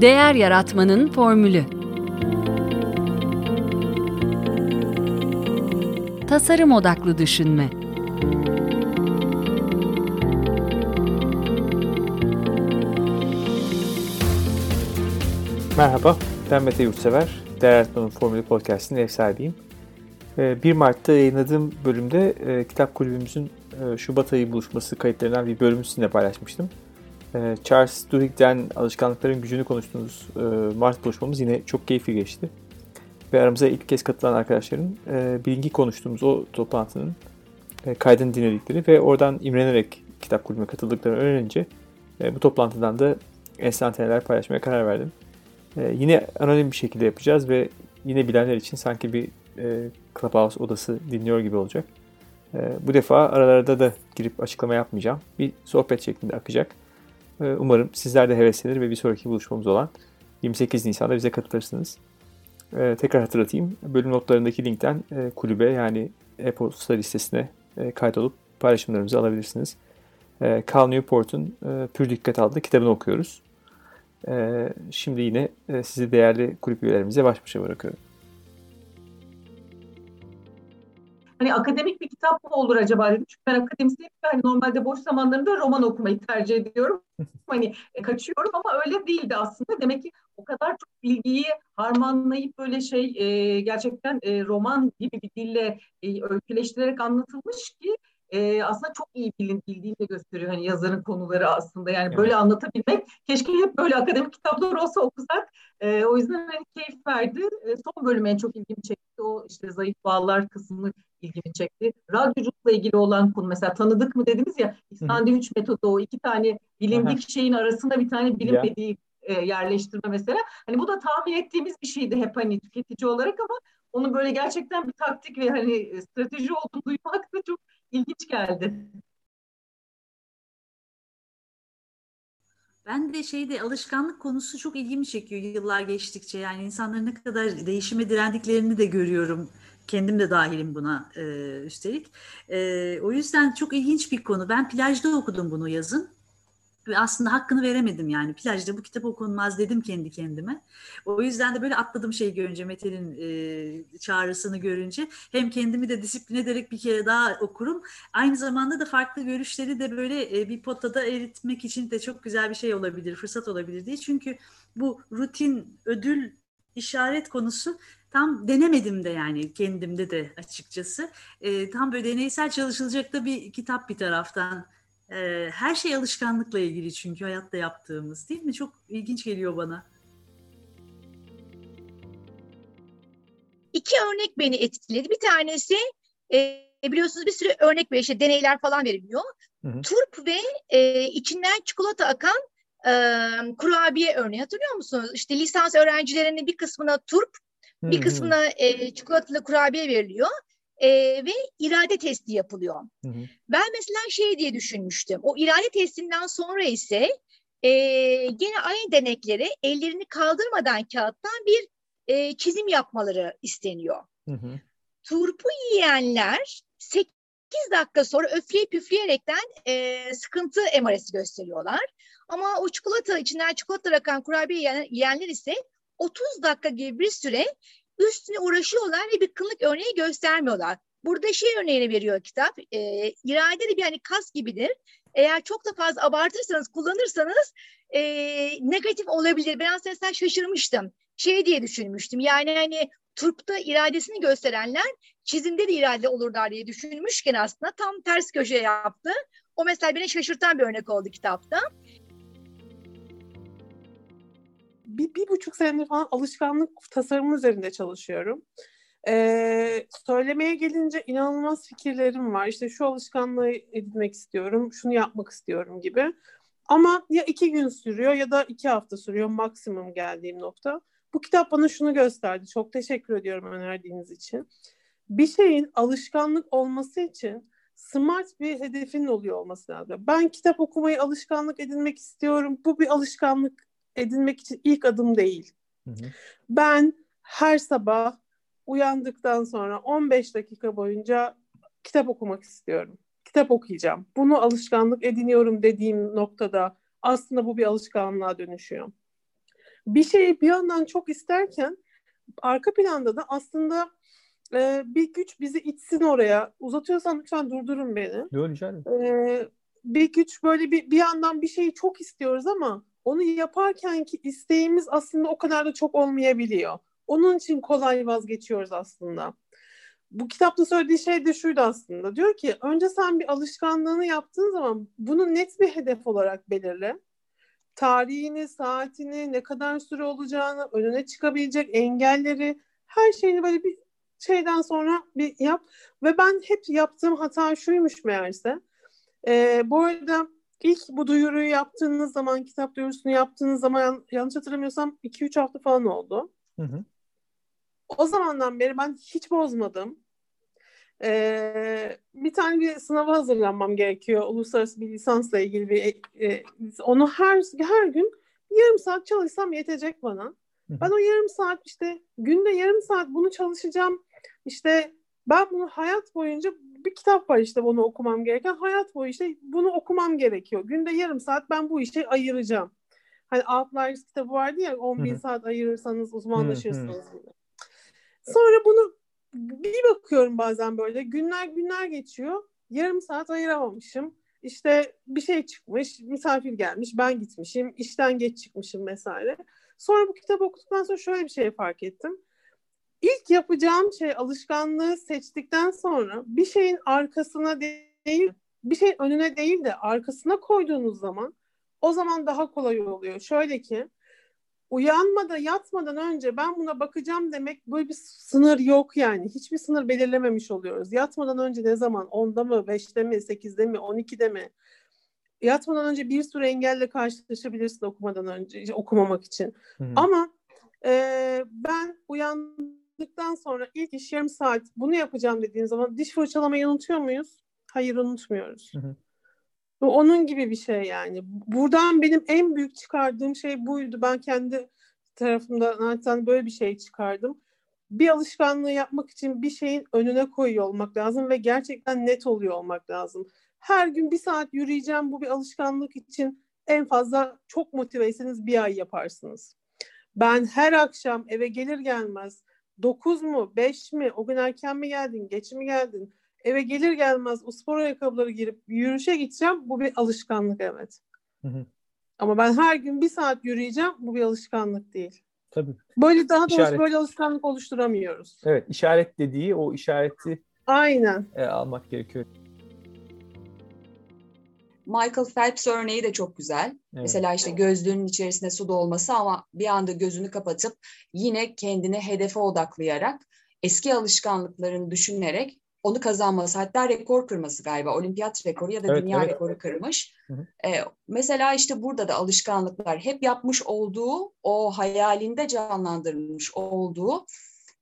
Değer Yaratmanın Formülü Tasarım Odaklı Düşünme Merhaba, ben Mete Yurtsever. Değer Yaratmanın Formülü Podcast'inin ev sahibiyim. 1 ee, Mart'ta yayınladığım bölümde e, kitap kulübümüzün e, Şubat ayı buluşması kayıtlarından bir bölümü sizinle paylaşmıştım. E, Charles Duhigg'den alışkanlıkların gücünü konuştuğumuz e, Mart buluşmamız yine çok keyifli geçti. Ve aramıza ilk kez katılan arkadaşların e, konuştuğumuz o toplantının e, kaydını dinledikleri ve oradan imrenerek kitap kulübüne katıldıklarını öğrenince e, bu toplantıdan da enstantaneler paylaşmaya karar verdim. E, yine anonim bir şekilde yapacağız ve yine bilenler için sanki bir e, Clubhouse odası dinliyor gibi olacak. Bu defa aralarda da girip açıklama yapmayacağım. Bir sohbet şeklinde akacak. E, umarım sizler de heveslenir ve bir sonraki buluşmamız olan 28 Nisan'da bize katılırsınız. E, tekrar hatırlatayım. Bölüm notlarındaki linkten e, kulübe yani e-posta listesine e, kaydolup paylaşımlarımızı alabilirsiniz. E, Cal Newport'un e, Pür Dikkat adlı kitabını okuyoruz. Şimdi yine sizi değerli kulüp üyelerimize baş başa bırakıyorum. Hani akademik bir kitap mı olur acaba dedim. Çünkü ben akademisyenim hani normalde boş zamanlarımda roman okumayı tercih ediyorum. hani e, kaçıyorum ama öyle değildi aslında. Demek ki o kadar çok bilgiyi harmanlayıp böyle şey e, gerçekten e, roman gibi bir dille e, öyküleştirerek anlatılmış ki e, aslında çok iyi bilin, bildiğini de gösteriyor hani yazarın konuları aslında. Yani evet. böyle anlatabilmek keşke hep böyle akademik kitaplar olsa okusak. E, o yüzden hani keyif verdi. E, son bölüm en çok ilgimi çekti. O işte zayıf bağlar kısmını ilgimi çekti. Radyoculukla ilgili olan konu mesela tanıdık mı dediniz ya sandviç metodu o iki tane bilindik şeyin arasında bir tane bilinmediği e, yerleştirme mesela. Hani bu da tahmin ettiğimiz bir şeydi hep hani tüketici olarak ama onun böyle gerçekten bir taktik ve hani strateji olduğunu duymak da çok ilginç geldi. Ben de şeyde alışkanlık konusu çok ilgimi çekiyor yıllar geçtikçe. Yani insanların ne kadar değişime direndiklerini de görüyorum. Kendim de dahilim buna e, üstelik. E, o yüzden çok ilginç bir konu. Ben plajda okudum bunu yazın. Ve aslında hakkını veremedim yani. Plajda bu kitap okunmaz dedim kendi kendime. O yüzden de böyle atladım şey görünce, Mete'nin e, çağrısını görünce. Hem kendimi de disiplin ederek bir kere daha okurum. Aynı zamanda da farklı görüşleri de böyle e, bir potada eritmek için de çok güzel bir şey olabilir, fırsat olabilir diye. Çünkü bu rutin, ödül, işaret konusu tam denemedim de yani kendimde de açıkçası. E, tam böyle deneysel çalışılacak da bir kitap bir taraftan e, her şey alışkanlıkla ilgili çünkü hayatta yaptığımız değil mi? Çok ilginç geliyor bana. İki örnek beni etkiledi. Bir tanesi e, biliyorsunuz bir sürü örnek ve işte deneyler falan veriliyor. Hı hı. Turp ve e, içinden çikolata akan e, kurabiye örneği hatırlıyor musunuz? İşte lisans öğrencilerinin bir kısmına turp, hı. bir kısmına e, çikolatalı kurabiye veriliyor e, ve irade testi yapılıyor. Hı. Ben mesela şey diye düşünmüştüm. O irade testinden sonra ise e, gene aynı denekleri ellerini kaldırmadan kağıttan bir e, çizim yapmaları isteniyor. Hı. Turpu yiyenler 8 dakika sonra öfleyip üfleyerekten e, sıkıntı emaresi gösteriyorlar. Ama o çikolata içinden çikolata rakan kurabiye yiyenler ise 30 dakika gibi bir süre üstüne uğraşıyorlar ve bir kılık örneği göstermiyorlar. Burada şey örneğini veriyor kitap. E, irade de bir hani kas gibidir. Eğer çok da fazla abartırsanız, kullanırsanız e, negatif olabilir. Ben aslında şaşırmıştım. Şey diye düşünmüştüm. Yani hani turpta iradesini gösterenler çizimde de irade olurlar diye düşünmüşken aslında tam ters köşe yaptı. O mesela beni şaşırtan bir örnek oldu kitapta bir, bir buçuk senedir falan alışkanlık tasarımı üzerinde çalışıyorum. Ee, söylemeye gelince inanılmaz fikirlerim var. İşte şu alışkanlığı edinmek istiyorum, şunu yapmak istiyorum gibi. Ama ya iki gün sürüyor ya da iki hafta sürüyor maksimum geldiğim nokta. Bu kitap bana şunu gösterdi. Çok teşekkür ediyorum önerdiğiniz için. Bir şeyin alışkanlık olması için smart bir hedefin oluyor olması lazım. Ben kitap okumayı alışkanlık edinmek istiyorum. Bu bir alışkanlık edinmek için ilk adım değil. Hı hı. Ben her sabah uyandıktan sonra 15 dakika boyunca kitap okumak istiyorum. Kitap okuyacağım. Bunu alışkanlık ediniyorum dediğim noktada aslında bu bir alışkanlığa dönüşüyor. bir şeyi bir yandan çok isterken arka planda da aslında e, bir güç bizi itsin oraya. Uzatıyorsan lütfen durdurun beni. Yok rica E, bir güç böyle bir, bir yandan bir şeyi çok istiyoruz ama onu yaparken ki isteğimiz aslında o kadar da çok olmayabiliyor. Onun için kolay vazgeçiyoruz aslında. Bu kitapta söylediği şey de şuydu aslında. Diyor ki önce sen bir alışkanlığını yaptığın zaman bunu net bir hedef olarak belirle. Tarihini, saatini, ne kadar süre olacağını, önüne çıkabilecek engelleri, her şeyini böyle bir şeyden sonra bir yap. Ve ben hep yaptığım hata şuymuş meğerse. Ee, bu arada ilk bu duyuruyu yaptığınız zaman, kitap duyurusunu yaptığınız zaman yanlış hatırlamıyorsam 2-3 hafta falan oldu. Hı hı. O zamandan beri ben hiç bozmadım. Ee, bir tane bir sınava hazırlanmam gerekiyor. Uluslararası bir lisansla ilgili bir e, onu her her gün yarım saat çalışsam yetecek bana. Ben o yarım saat işte günde yarım saat bunu çalışacağım. İşte ben bunu hayat boyunca bir kitap var işte bunu okumam gereken. Hayat boyu işte bunu okumam gerekiyor. Günde yarım saat ben bu işe ayıracağım. Hani Outliers kitabı vardı ya 10 bin saat ayırırsanız uzmanlaşırsınız gibi. Sonra bunu bir bakıyorum bazen böyle günler günler geçiyor. Yarım saat ayıramamışım. İşte bir şey çıkmış, misafir gelmiş, ben gitmişim, işten geç çıkmışım vesaire. Sonra bu kitabı okuduktan sonra şöyle bir şey fark ettim. İlk yapacağım şey alışkanlığı seçtikten sonra bir şeyin arkasına değil, bir şeyin önüne değil de arkasına koyduğunuz zaman o zaman daha kolay oluyor. Şöyle ki uyanmadan yatmadan önce ben buna bakacağım demek böyle bir sınır yok yani. Hiçbir sınır belirlememiş oluyoruz. Yatmadan önce ne zaman? 10'da mı, 5'te mi, 8'de mi, 12'de mi? Yatmadan önce bir sürü engelle karşılaşabilirsin okumadan önce, okumamak için. Hı. Ama e, ben uyandıktan sonra ilk iş yarım saat bunu yapacağım dediğin zaman diş fırçalamayı unutuyor muyuz? Hayır unutmuyoruz. Hı hı. Bu onun gibi bir şey yani. Buradan benim en büyük çıkardığım şey buydu. Ben kendi tarafımda zaten böyle bir şey çıkardım. Bir alışkanlığı yapmak için bir şeyin önüne koyuyor olmak lazım ve gerçekten net oluyor olmak lazım. Her gün bir saat yürüyeceğim bu bir alışkanlık için en fazla çok motiveyseniz bir ay yaparsınız. Ben her akşam eve gelir gelmez 9 mu 5 mi o gün erken mi geldin geç mi geldin eve gelir gelmez o spor ayakkabıları girip yürüyüşe gideceğim. Bu bir alışkanlık evet. Hı hı. Ama ben her gün bir saat yürüyeceğim. Bu bir alışkanlık değil. Tabii. Böyle daha doğrusu İşaret. böyle alışkanlık oluşturamıyoruz. Evet işaret dediği o işareti Aynen. E, almak gerekiyor. Michael Phelps örneği de çok güzel. Evet. Mesela işte gözlüğünün içerisinde su dolması ama bir anda gözünü kapatıp yine kendini hedefe odaklayarak eski alışkanlıklarını düşünerek onu kazanması hatta rekor kırması galiba olimpiyat rekoru ya da evet, dünya evet. rekoru kırmış. Hı hı. Ee, mesela işte burada da alışkanlıklar hep yapmış olduğu o hayalinde canlandırmış olduğu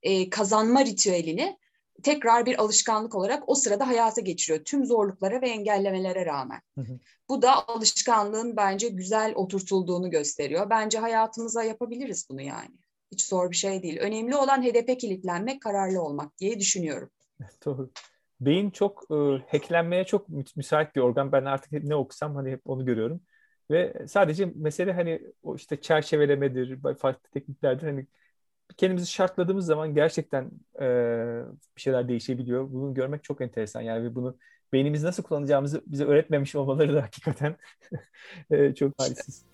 e, kazanma ritüelini tekrar bir alışkanlık olarak o sırada hayata geçiriyor tüm zorluklara ve engellemelere rağmen. Hı hı. Bu da alışkanlığın bence güzel oturtulduğunu gösteriyor. Bence hayatımıza yapabiliriz bunu yani. Hiç zor bir şey değil. Önemli olan hedefe kilitlenmek, kararlı olmak diye düşünüyorum. Doğru. Beyin çok e, hacklenmeye çok müsait bir organ. Ben artık ne okusam hani hep onu görüyorum. Ve sadece mesele hani o işte çerçevelemedir, farklı tekniklerdir. Hani kendimizi şartladığımız zaman gerçekten e, bir şeyler değişebiliyor. Bunu görmek çok enteresan. Yani bunu beynimizi nasıl kullanacağımızı bize öğretmemiş olmaları da hakikaten e, çok halsiz.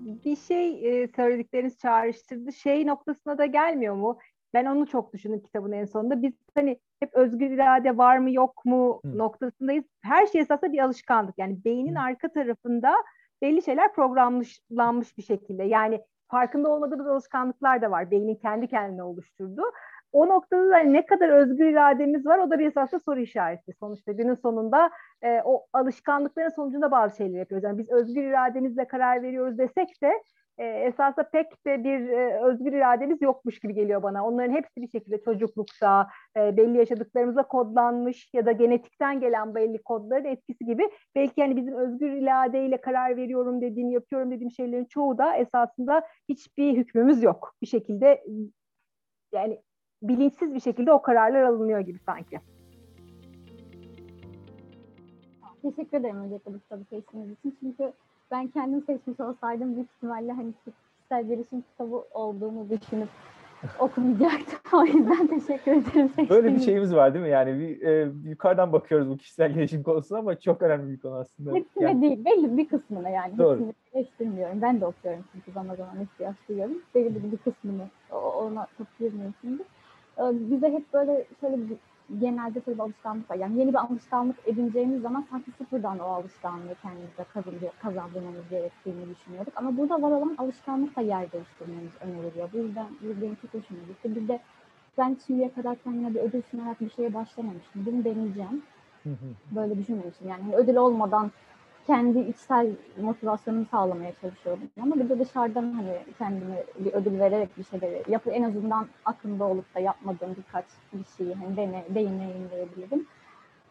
Bir şey e, söyledikleriniz çağrıştırdı. Şey noktasına da gelmiyor mu? Ben onu çok düşündüm kitabın en sonunda. Biz hani hep özgür irade var mı yok mu Hı. noktasındayız. Her şey esasında bir alışkanlık. Yani beynin Hı. arka tarafında belli şeyler programlanmış bir şekilde. Yani farkında olmadığımız alışkanlıklar da var. Beynin kendi kendine oluşturduğu. O noktada da ne kadar özgür irademiz var o da bir esasında soru işareti. Sonuçta günün sonunda e, o alışkanlıkların sonucunda bazı şeyler yapıyoruz. Yani biz özgür irademizle karar veriyoruz desek de e, esasında pek de bir e, özgür irademiz yokmuş gibi geliyor bana. Onların hepsi bir şekilde çocuklukta e, belli yaşadıklarımızla kodlanmış ya da genetikten gelen belli kodların etkisi gibi. Belki yani bizim özgür iradeyle karar veriyorum dediğim, yapıyorum dediğim şeylerin çoğu da esasında hiçbir hükmümüz yok. Bir şekilde yani bilinçsiz bir şekilde o kararlar alınıyor gibi sanki. Teşekkür ederim öncelikle bu kitabı seçtiğiniz için. Çünkü ben kendim seçmiş olsaydım büyük ihtimalle hani kişisel gelişim kitabı olduğunu düşünüp okumayacaktım. O yüzden teşekkür ederim. Böyle bir şeyimiz var değil mi? Yani bir, e, yukarıdan bakıyoruz bu kişisel gelişim konusuna ama çok önemli bir konu aslında. Hepsine yani. değil, belli bir kısmına yani. Doğru. Hepsini eleştirmiyorum. Ben de okuyorum çünkü zaman zaman ihtiyaç duyuyorum. Belli bir kısmını ona girmiyorum şimdi. Ee, bize hep böyle şöyle bir genelde tabii alışkanlık var. Yani yeni bir alışkanlık edineceğimiz zaman sanki sıfırdan o alışkanlığı kendimize kazandırmamız gerektiğini düşünüyorduk. Ama burada var olan alışkanlıkla yer değiştirmemiz öneriliyor. Bu yüzden bu benim çok hoşuma gitti. Bir de ben şimdiye kadar kendime bir ödül sunarak bir şeye başlamamıştım. Bunu deneyeceğim. Böyle düşünmemiştim. Yani ödül olmadan kendi içsel motivasyonumu sağlamaya çalışıyorum. Ama bir de dışarıdan hani kendime bir ödül vererek bir şeyleri yapı en azından aklımda olup da yapmadığım birkaç bir şeyi hani dene, deneyimleyebilirim.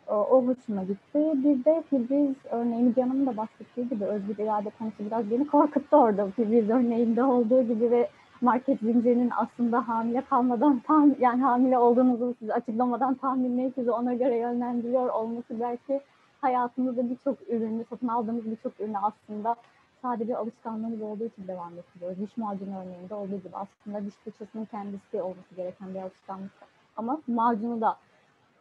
O, o hoşuma gitti. Bir de Fibriz örneğini Canım'ın da bahsettiği gibi özgür irade konusu biraz beni korkuttu orada. Fibriz örneğinde olduğu gibi ve market zincirinin aslında hamile kalmadan tam yani hamile olduğunuzu size açıklamadan tahminleri sizi ona göre yönlendiriyor olması belki hayatımızda birçok ürünü, satın aldığımız birçok ürünü aslında sadece alışkanlığımız olduğu için devam ettiriyoruz. Diş macunu örneğinde olduğu gibi aslında diş fırçasının kendisi olması gereken bir alışkanlık. Ama macunu da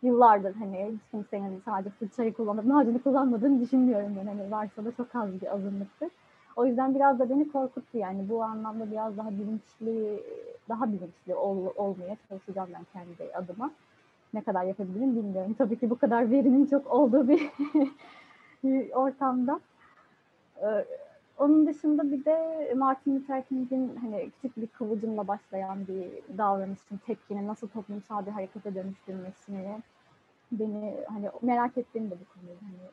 yıllardır hani hiç kimsenin sadece fırçayı kullanıp macunu kullanmadığını düşünmüyorum ben. Hani varsa da çok az bir azınlıktır. O yüzden biraz da beni korkuttu yani bu anlamda biraz daha bilinçli, daha bilinçli ol, olmaya çalışacağım ben kendi adıma ne kadar yapabilirim bilmiyorum. Tabii ki bu kadar verinin çok olduğu bir, ortamda. Ee, onun dışında bir de Martin Luther King'in hani küçük bir kıvılcımla başlayan bir davranışın tepkinin nasıl toplumsal bir harekete dönüştürmesini beni hani merak ettiğim de bir konuydu. Hani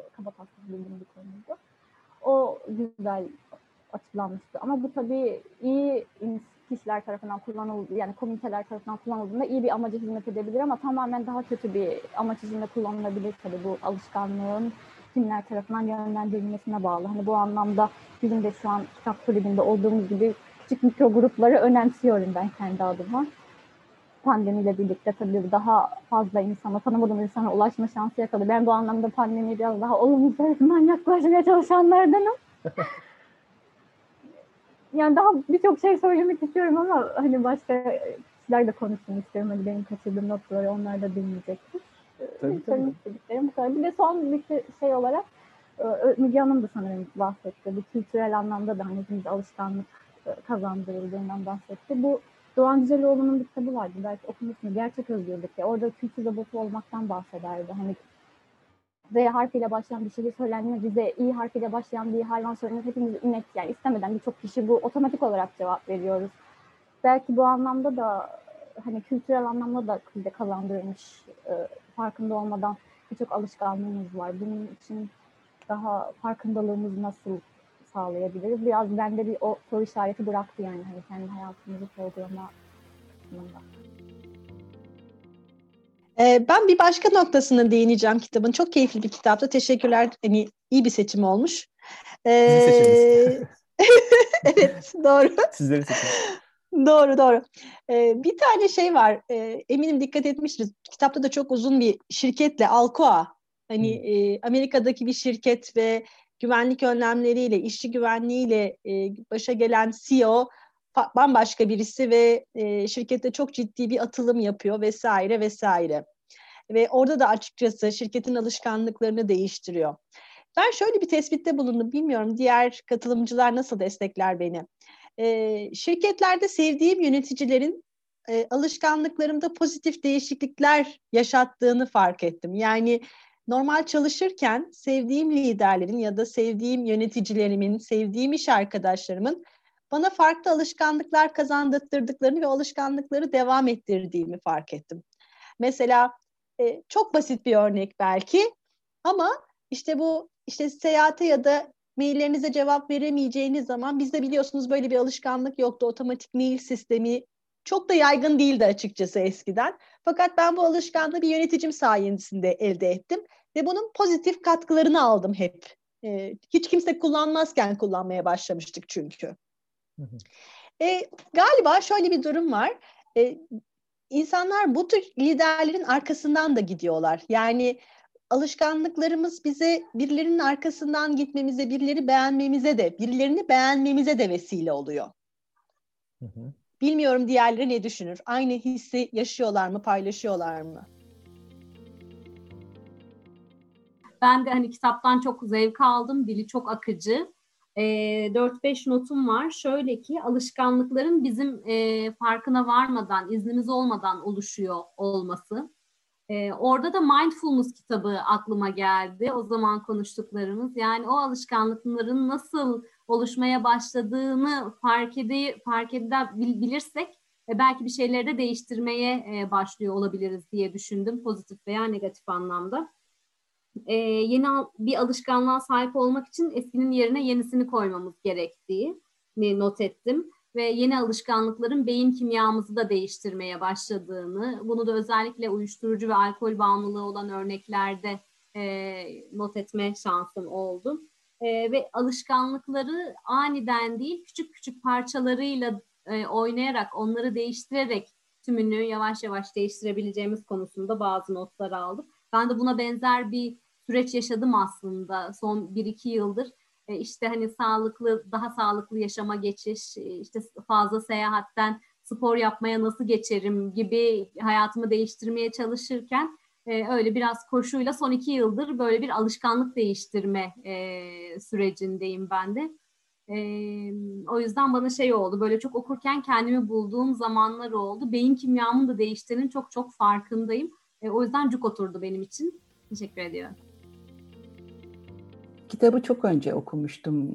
e, kaba taslak bildiğim bir konuydu. O güzel açıklanmıştı. Ama bu tabii iyi kişiler tarafından kullanıldı, yani komiteler tarafından kullanıldığında iyi bir amaca hizmet edebilir ama tamamen daha kötü bir amaç içinde kullanılabilir tabii bu alışkanlığın kimler tarafından yönlendirilmesine bağlı. Hani bu anlamda bizim de şu an kitap kulübünde olduğumuz gibi küçük mikro grupları önemsiyorum ben kendi adıma. Pandemiyle birlikte tabii daha fazla insana, tanımadığım insana ulaşma şansı yakaladı. Ben bu anlamda pandemiye biraz daha olumlu tarafından yaklaşmaya çalışanlardanım. yani daha birçok şey söylemek istiyorum ama hani başka kişiler de konuşsun istiyorum. Hani benim kaçırdığım noktaları onlar da dinleyecektir. Tabii, tabii. istediklerim bu kadar. Bir de son bir şey olarak e, Müge Hanım da sanırım bahsetti. Bir kültürel anlamda da hani hepimiz alışkanlık e, kazandırıldığından bahsetti. Bu Doğan Güzeloğlu'nun bir kitabı vardı. Belki okumuşsunuz. Gerçek özgürlük. Orada kültür robotu olmaktan bahsederdi. Hani Z harfiyle başlayan bir şey söylendiğinde bize İ harfiyle başlayan bir hayvan söylenir. Hepimiz inek yani istemeden birçok kişi bu otomatik olarak cevap veriyoruz. Belki bu anlamda da hani kültürel anlamda da bize kazandırılmış e, farkında olmadan birçok alışkanlığımız var. Bunun için daha farkındalığımızı nasıl sağlayabiliriz? Biraz bende bir o soru işareti bıraktı yani hani kendi hayatımızı sorgulama kısmında. Ee, ben bir başka noktasına değineceğim kitabın. Çok keyifli bir kitaptı. Teşekkürler. Hani iyi bir seçim olmuş. Ee, evet, doğru. Sizlerin seçimi. Doğru, doğru. Ee, bir tane şey var. Ee, eminim dikkat etmişsiniz. Kitapta da çok uzun bir şirketle Alcoa. Hani hmm. e, Amerika'daki bir şirket ve güvenlik önlemleriyle, işçi güvenliğiyle e, başa gelen CEO bambaşka birisi ve e, şirkette çok ciddi bir atılım yapıyor vesaire vesaire. Ve orada da açıkçası şirketin alışkanlıklarını değiştiriyor. Ben şöyle bir tespitte bulundum. Bilmiyorum diğer katılımcılar nasıl destekler beni. E, şirketlerde sevdiğim yöneticilerin e, alışkanlıklarımda pozitif değişiklikler yaşattığını fark ettim. Yani normal çalışırken sevdiğim liderlerin ya da sevdiğim yöneticilerimin, sevdiğim iş arkadaşlarımın bana farklı alışkanlıklar kazandırdıklarını ve alışkanlıkları devam ettirdiğimi fark ettim. Mesela e, çok basit bir örnek belki ama işte bu işte seyahate ya da maillerinize cevap veremeyeceğiniz zaman bizde biliyorsunuz böyle bir alışkanlık yoktu. Otomatik mail sistemi çok da yaygın değildi açıkçası eskiden. Fakat ben bu alışkanlığı bir yöneticim sayesinde elde ettim ve bunun pozitif katkılarını aldım hep. Ee, hiç kimse kullanmazken kullanmaya başlamıştık çünkü. E, galiba şöyle bir durum var. E, insanlar bu tür liderlerin arkasından da gidiyorlar. Yani alışkanlıklarımız bize birilerinin arkasından gitmemize, birileri beğenmemize de, birilerini beğenmemize de vesile oluyor. Hı hı. Bilmiyorum diğerleri ne düşünür? Aynı hissi yaşıyorlar mı, paylaşıyorlar mı? Ben de hani kitaptan çok zevk aldım. Dili çok akıcı. E, 4-5 notum var. Şöyle ki alışkanlıkların bizim farkına varmadan, iznimiz olmadan oluşuyor olması. Orada da mindfulness kitabı aklıma geldi. O zaman konuştuklarımız. Yani o alışkanlıkların nasıl oluşmaya başladığını fark, ede, fark edebilirsek e, belki bir şeyleri de değiştirmeye başlıyor olabiliriz diye düşündüm. Pozitif veya negatif anlamda e, yeni bir alışkanlığa sahip olmak için eskinin yerine yenisini koymamız gerektiği not ettim ve yeni alışkanlıkların beyin kimyamızı da değiştirmeye başladığını, bunu da özellikle uyuşturucu ve alkol bağımlılığı olan örneklerde e, not etme şansım oldu. E, ve alışkanlıkları aniden değil, küçük küçük parçalarıyla e, oynayarak, onları değiştirerek tümünü yavaş yavaş değiştirebileceğimiz konusunda bazı notlar aldım. Ben de buna benzer bir süreç yaşadım aslında son 1-2 yıldır. E, işte hani sağlıklı, daha sağlıklı yaşama geçiş, e, işte fazla seyahatten spor yapmaya nasıl geçerim gibi hayatımı değiştirmeye çalışırken e, öyle biraz koşuyla son iki yıldır böyle bir alışkanlık değiştirme sürecindeyim ben de. o yüzden bana şey oldu böyle çok okurken kendimi bulduğum zamanlar oldu. Beyin kimyamın da değiştiğinin çok çok farkındayım. O yüzden cuk oturdu benim için. Teşekkür ediyorum. Kitabı çok önce okumuştum.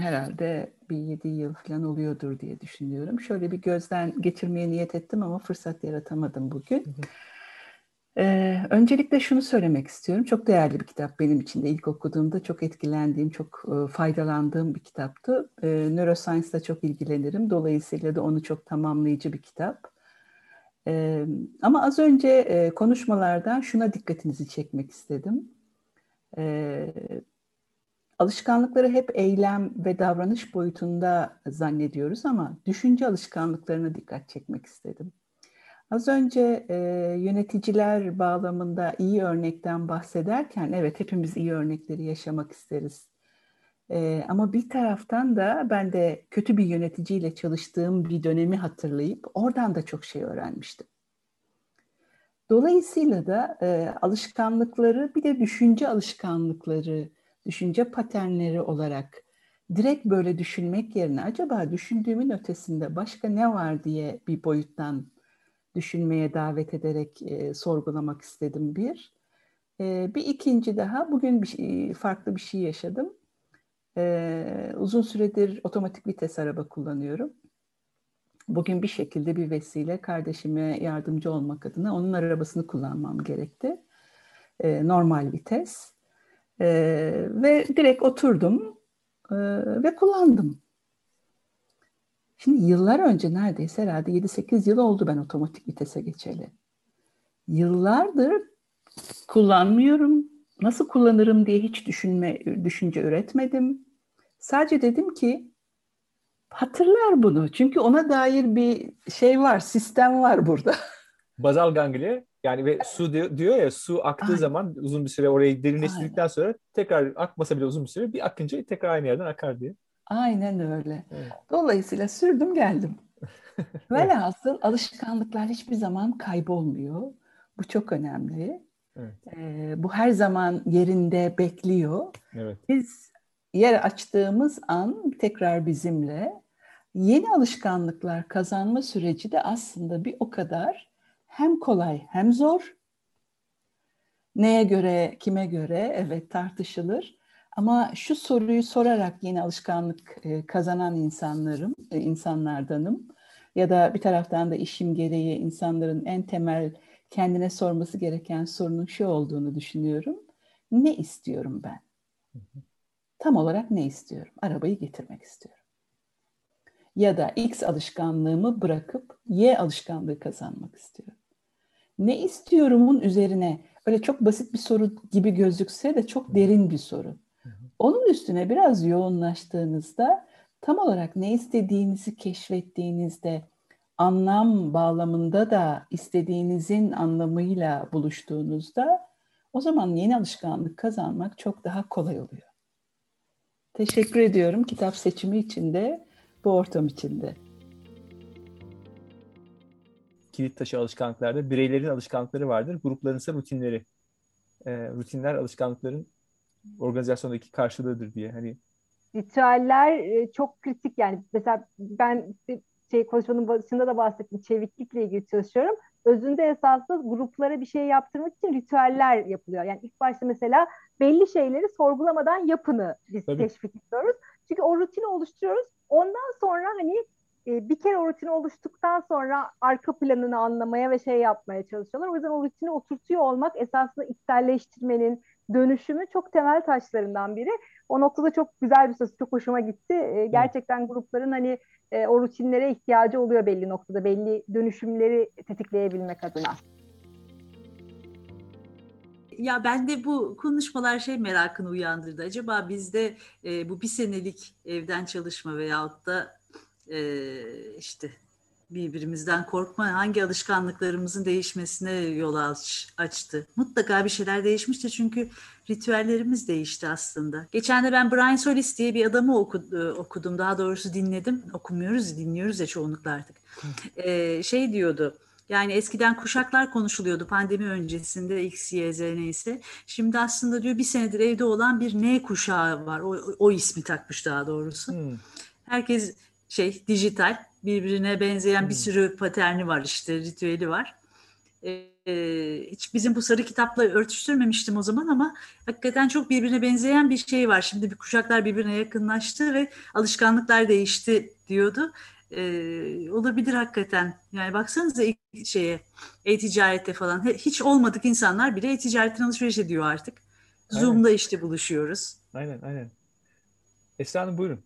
Herhalde bir yedi yıl falan oluyordur diye düşünüyorum. Şöyle bir gözden geçirmeye niyet ettim ama fırsat yaratamadım bugün. Ee, öncelikle şunu söylemek istiyorum. Çok değerli bir kitap benim için de. İlk okuduğumda çok etkilendiğim, çok e, faydalandığım bir kitaptı. E, Neuroscience'la çok ilgilenirim. Dolayısıyla da onu çok tamamlayıcı bir kitap. E, ama az önce e, konuşmalardan şuna dikkatinizi çekmek istedim. E, alışkanlıkları hep eylem ve davranış boyutunda zannediyoruz ama düşünce alışkanlıklarına dikkat çekmek istedim. Az önce e, yöneticiler bağlamında iyi örnekten bahsederken evet hepimiz iyi örnekleri yaşamak isteriz. E, ama bir taraftan da ben de kötü bir yöneticiyle çalıştığım bir dönemi hatırlayıp oradan da çok şey öğrenmiştim. Dolayısıyla da e, alışkanlıkları bir de düşünce alışkanlıkları düşünce paternleri olarak direkt böyle düşünmek yerine acaba düşündüğümün ötesinde başka ne var diye bir boyuttan düşünmeye davet ederek e, sorgulamak istedim bir. E, bir ikinci daha bugün bir şey, farklı bir şey yaşadım. E, uzun süredir otomatik vites araba kullanıyorum. Bugün bir şekilde bir vesile kardeşime yardımcı olmak adına onun arabasını kullanmam gerekti. E, normal vites. E, ve direkt oturdum e, ve kullandım. Şimdi yıllar önce neredeyse herhalde 7-8 yıl oldu ben otomatik vitese geçeli. Yıllardır kullanmıyorum. Nasıl kullanırım diye hiç düşünme düşünce üretmedim. Sadece dedim ki hatırlar bunu. Çünkü ona dair bir şey var, sistem var burada. Bazal ganglia yani ve su diyor, diyor ya su aktığı Aynen. zaman uzun bir süre orayı derinleştirdikten sonra tekrar akmasa bile uzun bir süre bir akınca tekrar aynı yerden akar diye. Aynen öyle. Evet. Dolayısıyla sürdüm geldim. Velhasıl alışkanlıklar hiçbir zaman kaybolmuyor. Bu çok önemli. Evet. Ee, bu her zaman yerinde bekliyor. Evet. Biz yer açtığımız an tekrar bizimle yeni alışkanlıklar kazanma süreci de aslında bir o kadar hem kolay hem zor. Neye göre, kime göre evet tartışılır. Ama şu soruyu sorarak yeni alışkanlık e, kazanan insanlarım, e, insanlardanım. Ya da bir taraftan da işim gereği insanların en temel kendine sorması gereken sorunun şu olduğunu düşünüyorum. Ne istiyorum ben? Tam olarak ne istiyorum? Arabayı getirmek istiyorum. Ya da X alışkanlığımı bırakıp Y alışkanlığı kazanmak istiyorum ne istiyorumun üzerine öyle çok basit bir soru gibi gözükse de çok derin bir soru. Onun üstüne biraz yoğunlaştığınızda tam olarak ne istediğinizi keşfettiğinizde anlam bağlamında da istediğinizin anlamıyla buluştuğunuzda O zaman yeni alışkanlık kazanmak çok daha kolay oluyor. Teşekkür ediyorum kitap seçimi için de, bu ortam için de. Kilit taşı alışkanlıklarda bireylerin alışkanlıkları vardır, grupların ise rutinleri. E, rutinler alışkanlıkların organizasyondaki karşılığıdır diye. Hani ritüeller e, çok kritik yani mesela ben şey konuşmanın başında da bahsettim çeviklikle ilgili çalışıyorum. Özünde esaslı gruplara bir şey yaptırmak için ritüeller yapılıyor. Yani ilk başta mesela belli şeyleri sorgulamadan yapını biz Tabii. teşvik ediyoruz. Çünkü o rutini oluşturuyoruz. Ondan sonra hani e, bir kere o rutini oluştuktan sonra arka planını anlamaya ve şey yapmaya çalışıyorlar. O yüzden o rutini oturtuyor olmak esasında içselleştirmenin, dönüşümü çok temel taşlarından biri. O noktada çok güzel bir söz, çok hoşuma gitti. E, gerçekten grupların hani e, o rutinlere ihtiyacı oluyor belli noktada, belli dönüşümleri tetikleyebilmek adına. Ya ben de bu konuşmalar şey merakını uyandırdı. Acaba bizde e, bu bir senelik evden çalışma veyahut da e, işte birbirimizden korkma hangi alışkanlıklarımızın değişmesine yol aç, açtı. Mutlaka bir şeyler değişmişti çünkü ritüellerimiz değişti aslında. Geçen de ben Brian Solis diye bir adamı oku, okudum. Daha doğrusu dinledim. Okumuyoruz, dinliyoruz ya çoğunlukla artık. Ee, şey diyordu. Yani eskiden kuşaklar konuşuluyordu pandemi öncesinde X, Y, Z neyse. Şimdi aslında diyor bir senedir evde olan bir N kuşağı var. O, o ismi takmış daha doğrusu. Hmm. Herkes şey dijital birbirine benzeyen hmm. bir sürü paterni var işte ritüeli var. Ee, hiç bizim bu sarı kitapla örtüştürmemiştim o zaman ama hakikaten çok birbirine benzeyen bir şey var. Şimdi bir kuşaklar birbirine yakınlaştı ve alışkanlıklar değişti diyordu. Ee, olabilir hakikaten. Yani baksanıza şeye, e-ticarette falan hiç olmadık insanlar bile e-ticaretten alışveriş ediyor artık. Aynen. Zoom'da işte buluşuyoruz. Aynen aynen. Esra Hanım buyurun.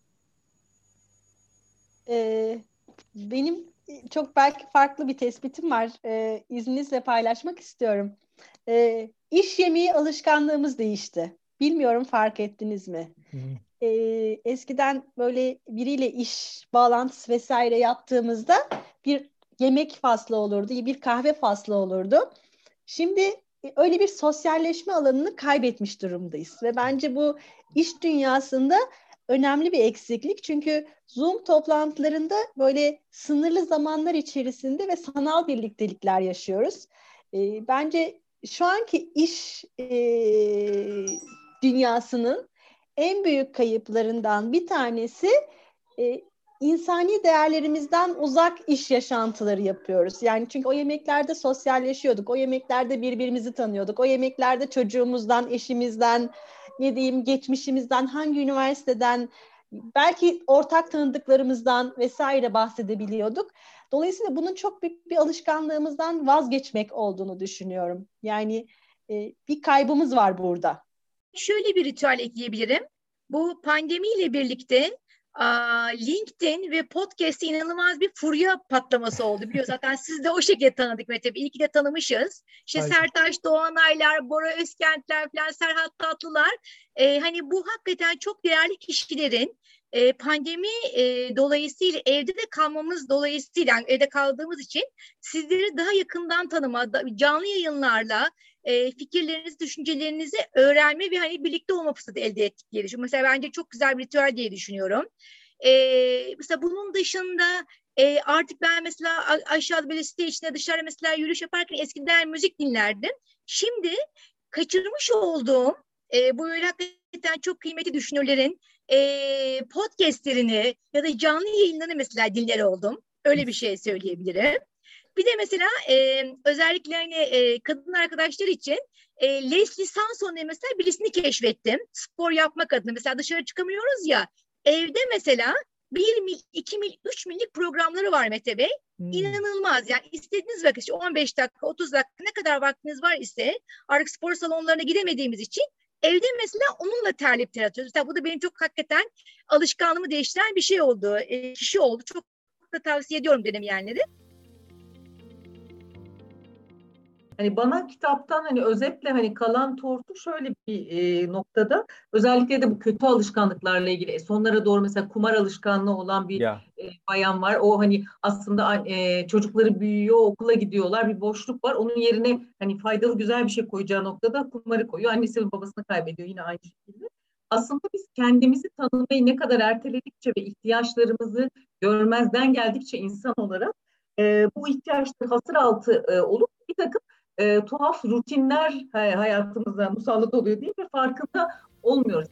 Ee, benim çok belki farklı bir tespitim var. Ee, izninizle paylaşmak istiyorum. Ee, iş yemeği alışkanlığımız değişti. Bilmiyorum fark ettiniz mi? Ee, eskiden böyle biriyle iş bağlantısı vesaire yaptığımızda bir yemek faslı olurdu, bir kahve faslı olurdu. Şimdi öyle bir sosyalleşme alanını kaybetmiş durumdayız ve bence bu iş dünyasında önemli bir eksiklik. Çünkü Zoom toplantılarında böyle sınırlı zamanlar içerisinde ve sanal birliktelikler yaşıyoruz. E, bence şu anki iş e, dünyasının en büyük kayıplarından bir tanesi e, insani değerlerimizden uzak iş yaşantıları yapıyoruz. Yani çünkü o yemeklerde sosyalleşiyorduk, o yemeklerde birbirimizi tanıyorduk, o yemeklerde çocuğumuzdan, eşimizden, ne diyeyim geçmişimizden, hangi üniversiteden, belki ortak tanıdıklarımızdan vesaire bahsedebiliyorduk. Dolayısıyla bunun çok büyük bir alışkanlığımızdan vazgeçmek olduğunu düşünüyorum. Yani e, bir kaybımız var burada. Şöyle bir ritüel ekleyebilirim. Bu pandemiyle birlikte LinkedIn ve podcast'te inanılmaz bir furya patlaması oldu. Biliyor zaten siz de o şekilde tanıdık Mete. İyi ki de tanımışız. İşte Aynen. Sertaş Doğanaylar, Bora Özkentler falan, Serhat Tatlılar. Ee, hani bu hakikaten çok değerli kişilerin e, pandemi e, dolayısıyla evde de kalmamız dolayısıyla yani evde kaldığımız için sizleri daha yakından tanıma, canlı yayınlarla e, fikirlerinizi, düşüncelerinizi öğrenme ve hani birlikte olma fırsatı elde ettik diye düşünüyorum. Mesela bence çok güzel bir ritüel diye düşünüyorum. E, mesela bunun dışında e, artık ben mesela aşağıda böyle site içinde dışarı mesela yürüyüş yaparken eskiden müzik dinlerdim. Şimdi kaçırmış olduğum e, bu böyle hakikaten çok kıymetli düşünürlerin e, podcastlerini ya da canlı yayınlarını mesela dinler oldum. Öyle bir şey söyleyebilirim. Bir de mesela e, özellikle hani e, kadın arkadaşlar için e, Leslie Sanson'u mesela birisini keşfettim. Spor yapmak adına mesela dışarı çıkamıyoruz ya. Evde mesela bir mil, iki mil, üç millik programları var Mete Bey. Hmm. İnanılmaz yani istediğiniz vakit işte 15 dakika, 30 dakika ne kadar vaktiniz var ise artık spor salonlarına gidemediğimiz için evde mesela onunla terlip ter atıyoruz. Mesela bu da benim çok hakikaten alışkanlığımı değiştiren bir şey oldu. E, kişi oldu. Çok da tavsiye ediyorum denemeyenleri. Hani bana kitaptan hani özetle hani kalan tortu şöyle bir e, noktada özellikle de bu kötü alışkanlıklarla ilgili e, sonlara doğru mesela kumar alışkanlığı olan bir e, bayan var. O hani aslında e, çocukları büyüyor, okula gidiyorlar, bir boşluk var. Onun yerine hani faydalı güzel bir şey koyacağı noktada kumarı koyuyor. Annesi ve babasını kaybediyor yine aynı şekilde aslında biz kendimizi tanımayı ne kadar erteledikçe ve ihtiyaçlarımızı görmezden geldikçe insan olarak e, bu ihtiyaçları hasır altı e, olup bir takım e, tuhaf rutinler hayatımıza musallat oluyor değil mi? Farkında olmuyoruz.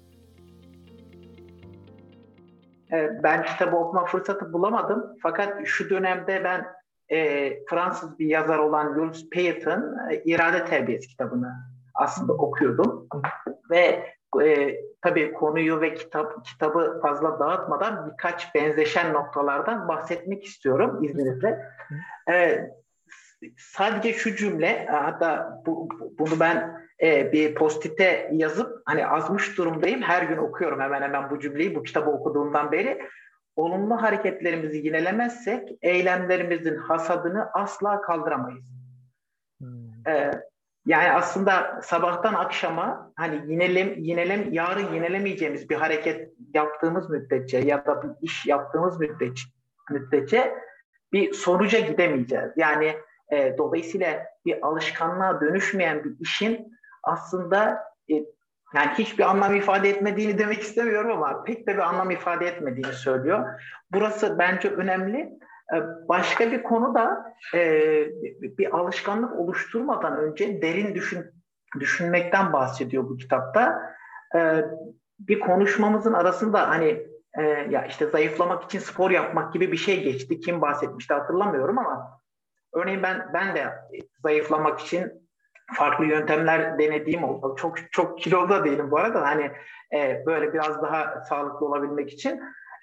Ben kitabı okuma fırsatı bulamadım. Fakat şu dönemde ben e, Fransız bir yazar olan Jules Payton e, İrade Terbiyesi kitabını aslında okuyordum. Ve e, tabii konuyu ve kitap kitabı fazla dağıtmadan birkaç benzeşen noktalardan bahsetmek istiyorum izninizle. E, sadece şu cümle hatta bu, bunu ben e, bir postite yazıp hani azmış durumdayım. Her gün okuyorum hemen hemen bu cümleyi bu kitabı okuduğumdan beri. Olumlu hareketlerimizi yinelemezsek eylemlerimizin hasadını asla kaldıramayız. Hmm. E, yani aslında sabahtan akşama hani yinelem, yinelem, yarın yinelemeyeceğimiz bir hareket yaptığımız müddetçe ya da bir iş yaptığımız müddetçe, müddetçe bir sonuca gidemeyeceğiz. Yani e, dolayısıyla bir alışkanlığa dönüşmeyen bir işin aslında e, yani hiçbir anlam ifade etmediğini demek istemiyorum ama pek de bir anlam ifade etmediğini söylüyor. Burası bence önemli. E, başka bir konu da e, bir alışkanlık oluşturmadan önce derin düşün, düşünmekten bahsediyor bu kitapta. E, bir konuşmamızın arasında hani ya işte zayıflamak için spor yapmak gibi bir şey geçti. Kim bahsetmişti hatırlamıyorum ama örneğin ben ben de zayıflamak için farklı yöntemler denediğim oldu. Çok çok kilolu değilim bu arada. Hani böyle biraz daha sağlıklı olabilmek için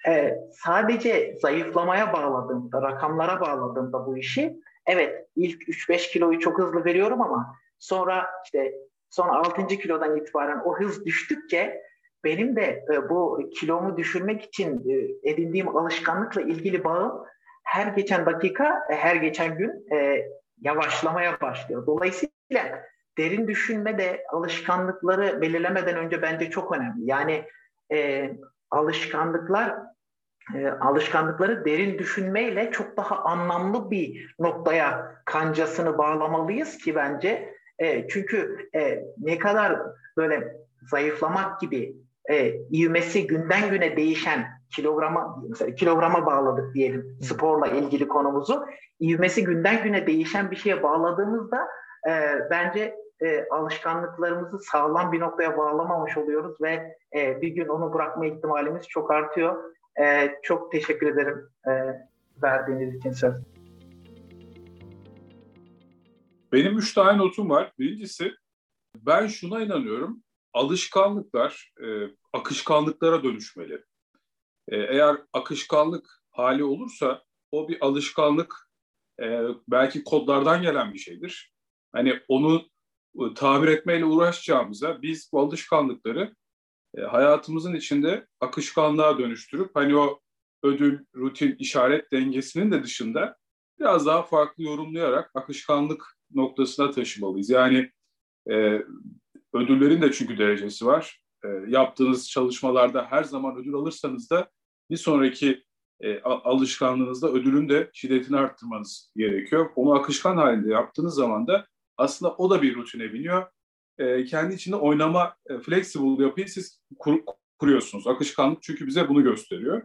e, sadece zayıflamaya bağladığımda, rakamlara bağladığımda bu işi evet ilk 3-5 kiloyu çok hızlı veriyorum ama sonra işte son 6. kilodan itibaren o hız düştükçe benim de e, bu kilomu düşürmek için e, edindiğim alışkanlıkla ilgili bağım her geçen dakika, e, her geçen gün e, yavaşlamaya başlıyor. Dolayısıyla derin düşünme de alışkanlıkları belirlemeden önce bence çok önemli. Yani e, alışkanlıklar e, alışkanlıkları derin düşünmeyle çok daha anlamlı bir noktaya kancasını bağlamalıyız ki bence. E, çünkü e, ne kadar böyle zayıflamak gibi e, ivmesi günden güne değişen kilograma mesela kilograma bağladık diyelim sporla ilgili konumuzu. ivmesi günden güne değişen bir şeye bağladığımızda e, bence e, alışkanlıklarımızı sağlam bir noktaya bağlamamış oluyoruz ve e, bir gün onu bırakma ihtimalimiz çok artıyor. E, çok teşekkür ederim e, verdiğiniz için söz. Benim üç tane notum var. Birincisi ben şuna inanıyorum. Alışkanlıklar e, akışkanlıklara dönüşmeli. E, eğer akışkanlık hali olursa o bir alışkanlık e, belki kodlardan gelen bir şeydir. Hani onu e, tabir etmeyle uğraşacağımıza biz bu alışkanlıkları e, hayatımızın içinde akışkanlığa dönüştürüp hani o ödül, rutin, işaret dengesinin de dışında biraz daha farklı yorumlayarak akışkanlık noktasına taşımalıyız. Yani e, ödüllerin de çünkü derecesi var. E, yaptığınız çalışmalarda her zaman ödül alırsanız da bir sonraki e, alışkanlığınızda ödülün de şiddetini arttırmanız gerekiyor. Onu akışkan halinde yaptığınız zaman da aslında o da bir rutine biniyor e, kendi içinde oynama e, flexible yapıyı siz kur, kuruyorsunuz. Akışkanlık çünkü bize bunu gösteriyor.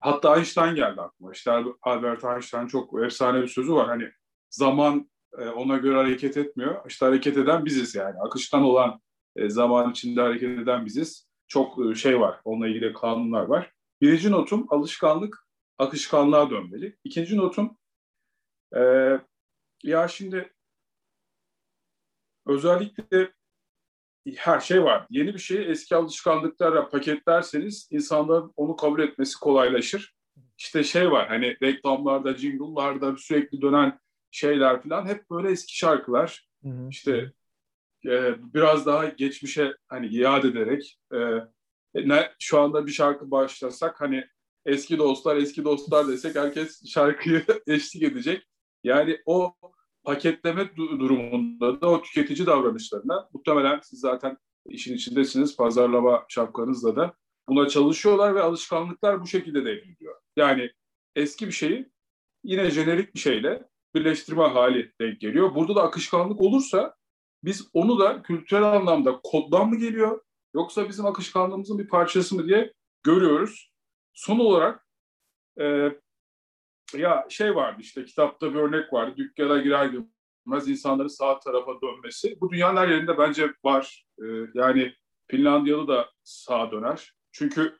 Hatta Einstein geldi aklıma. İşte Albert Einstein çok efsane bir sözü var. Hani zaman e, ona göre hareket etmiyor. İşte hareket eden biziz yani. Akışkan olan e, zaman içinde hareket eden biziz. Çok e, şey var. Onunla ilgili kanunlar var. Birinci notum alışkanlık akışkanlığa dönmeli. İkinci notum e, ya şimdi özellikle her şey var. Yeni bir şeyi eski alışkanlıklarla paketlerseniz insanların onu kabul etmesi kolaylaşır. İşte şey var hani reklamlarda, jingle'larda sürekli dönen şeyler falan hep böyle eski şarkılar. Hı hı. İşte e, biraz daha geçmişe hani iade ederek e, ne şu anda bir şarkı başlasak hani eski dostlar eski dostlar desek herkes şarkıyı eşlik edecek. Yani o paketleme durumunda da o tüketici davranışlarına muhtemelen siz zaten işin içindesiniz pazarlama şapkanızla da buna çalışıyorlar ve alışkanlıklar bu şekilde devriliyor. Yani eski bir şeyi yine jenerik bir şeyle birleştirme hali denk geliyor. Burada da akışkanlık olursa biz onu da kültürel anlamda koddan mı geliyor yoksa bizim akışkanlığımızın bir parçası mı diye görüyoruz. Son olarak e, ya şey vardı işte kitapta bir örnek vardı. Dükkana girer girmez insanların sağ tarafa dönmesi. Bu dünyanın her yerinde bence var. E, yani Finlandiyalı da sağa döner. Çünkü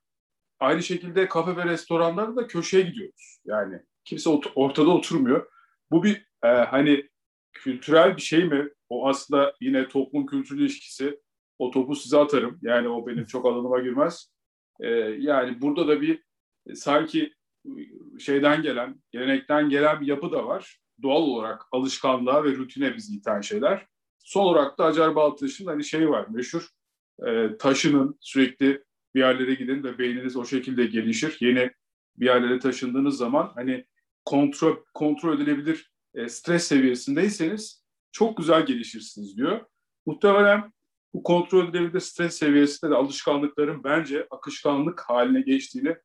aynı şekilde kafe ve restoranlarda da köşeye gidiyoruz. Yani kimse ortada oturmuyor. Bu bir e, hani kültürel bir şey mi? O aslında yine toplum kültür ilişkisi. O topu size atarım. Yani o benim çok alanıma girmez. E, yani burada da bir e, sanki şeyden gelen, gelenekten gelen bir yapı da var. Doğal olarak alışkanlığa ve rutine bizi iten şeyler. Son olarak da Acar Baltaş'ın hani şey var meşhur e, taşının sürekli bir yerlere gidin ve beyniniz o şekilde gelişir. Yeni bir yerlere taşındığınız zaman hani kontrol kontrol edilebilir e, stres seviyesindeyseniz çok güzel gelişirsiniz diyor. Muhtemelen bu kontrol edilebilir stres seviyesinde de alışkanlıkların bence akışkanlık haline geçtiğini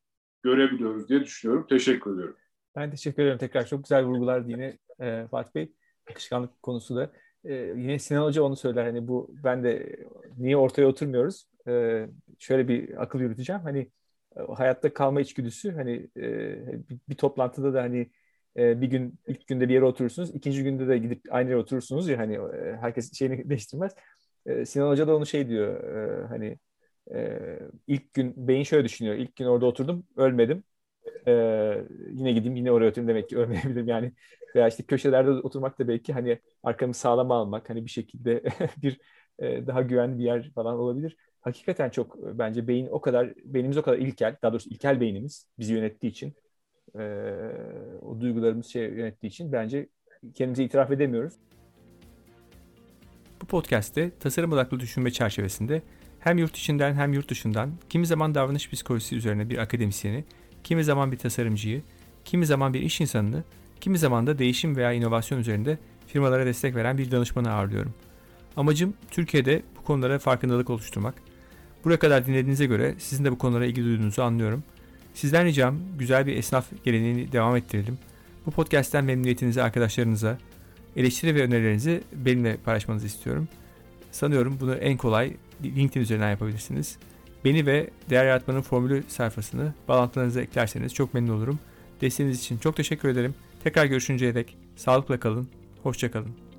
görebiliyoruz diye düşünüyorum. Teşekkür ediyorum. Ben teşekkür ederim. Tekrar çok güzel vurgular yine e, Fatih Bey. Akışkanlık konusu da. E, yine Sinan Hoca onu söyler. Hani bu ben de niye ortaya oturmuyoruz? E, şöyle bir akıl yürüteceğim. Hani e, hayatta kalma içgüdüsü hani e, bir, bir toplantıda da hani e, bir gün ilk günde bir yere oturursunuz. ikinci günde de gidip aynı yere oturursunuz ya hani e, herkes şeyini değiştirmez. E, Sinan Hoca da onu şey diyor e, hani e, ilk gün beyin şöyle düşünüyor. İlk gün orada oturdum ölmedim. E, yine gideyim yine oraya oturayım demek ki ölmeyebilirim yani. Veya işte köşelerde oturmak da belki hani arkamı sağlam almak hani bir şekilde bir e, daha güvenli bir yer falan olabilir. Hakikaten çok bence beyin o kadar beynimiz o kadar ilkel daha doğrusu ilkel beynimiz bizi yönettiği için e, o duygularımız şey yönettiği için bence kendimize itiraf edemiyoruz. Bu podcast'te tasarım odaklı düşünme çerçevesinde hem yurt içinden hem yurt dışından kimi zaman davranış psikolojisi üzerine bir akademisyeni, kimi zaman bir tasarımcıyı, kimi zaman bir iş insanını, kimi zaman da değişim veya inovasyon üzerinde firmalara destek veren bir danışmanı ağırlıyorum. Amacım Türkiye'de bu konulara farkındalık oluşturmak. Buraya kadar dinlediğinize göre sizin de bu konulara ilgi duyduğunuzu anlıyorum. Sizden ricam güzel bir esnaf geleneğini devam ettirelim. Bu podcast'ten memnuniyetinizi arkadaşlarınıza, eleştiri ve önerilerinizi benimle paylaşmanızı istiyorum. Sanıyorum bunu en kolay LinkedIn üzerinden yapabilirsiniz. Beni ve Değer Yaratmanın Formülü sayfasını bağlantılarınıza eklerseniz çok memnun olurum. Desteğiniz için çok teşekkür ederim. Tekrar görüşünceye dek sağlıkla kalın, hoşçakalın.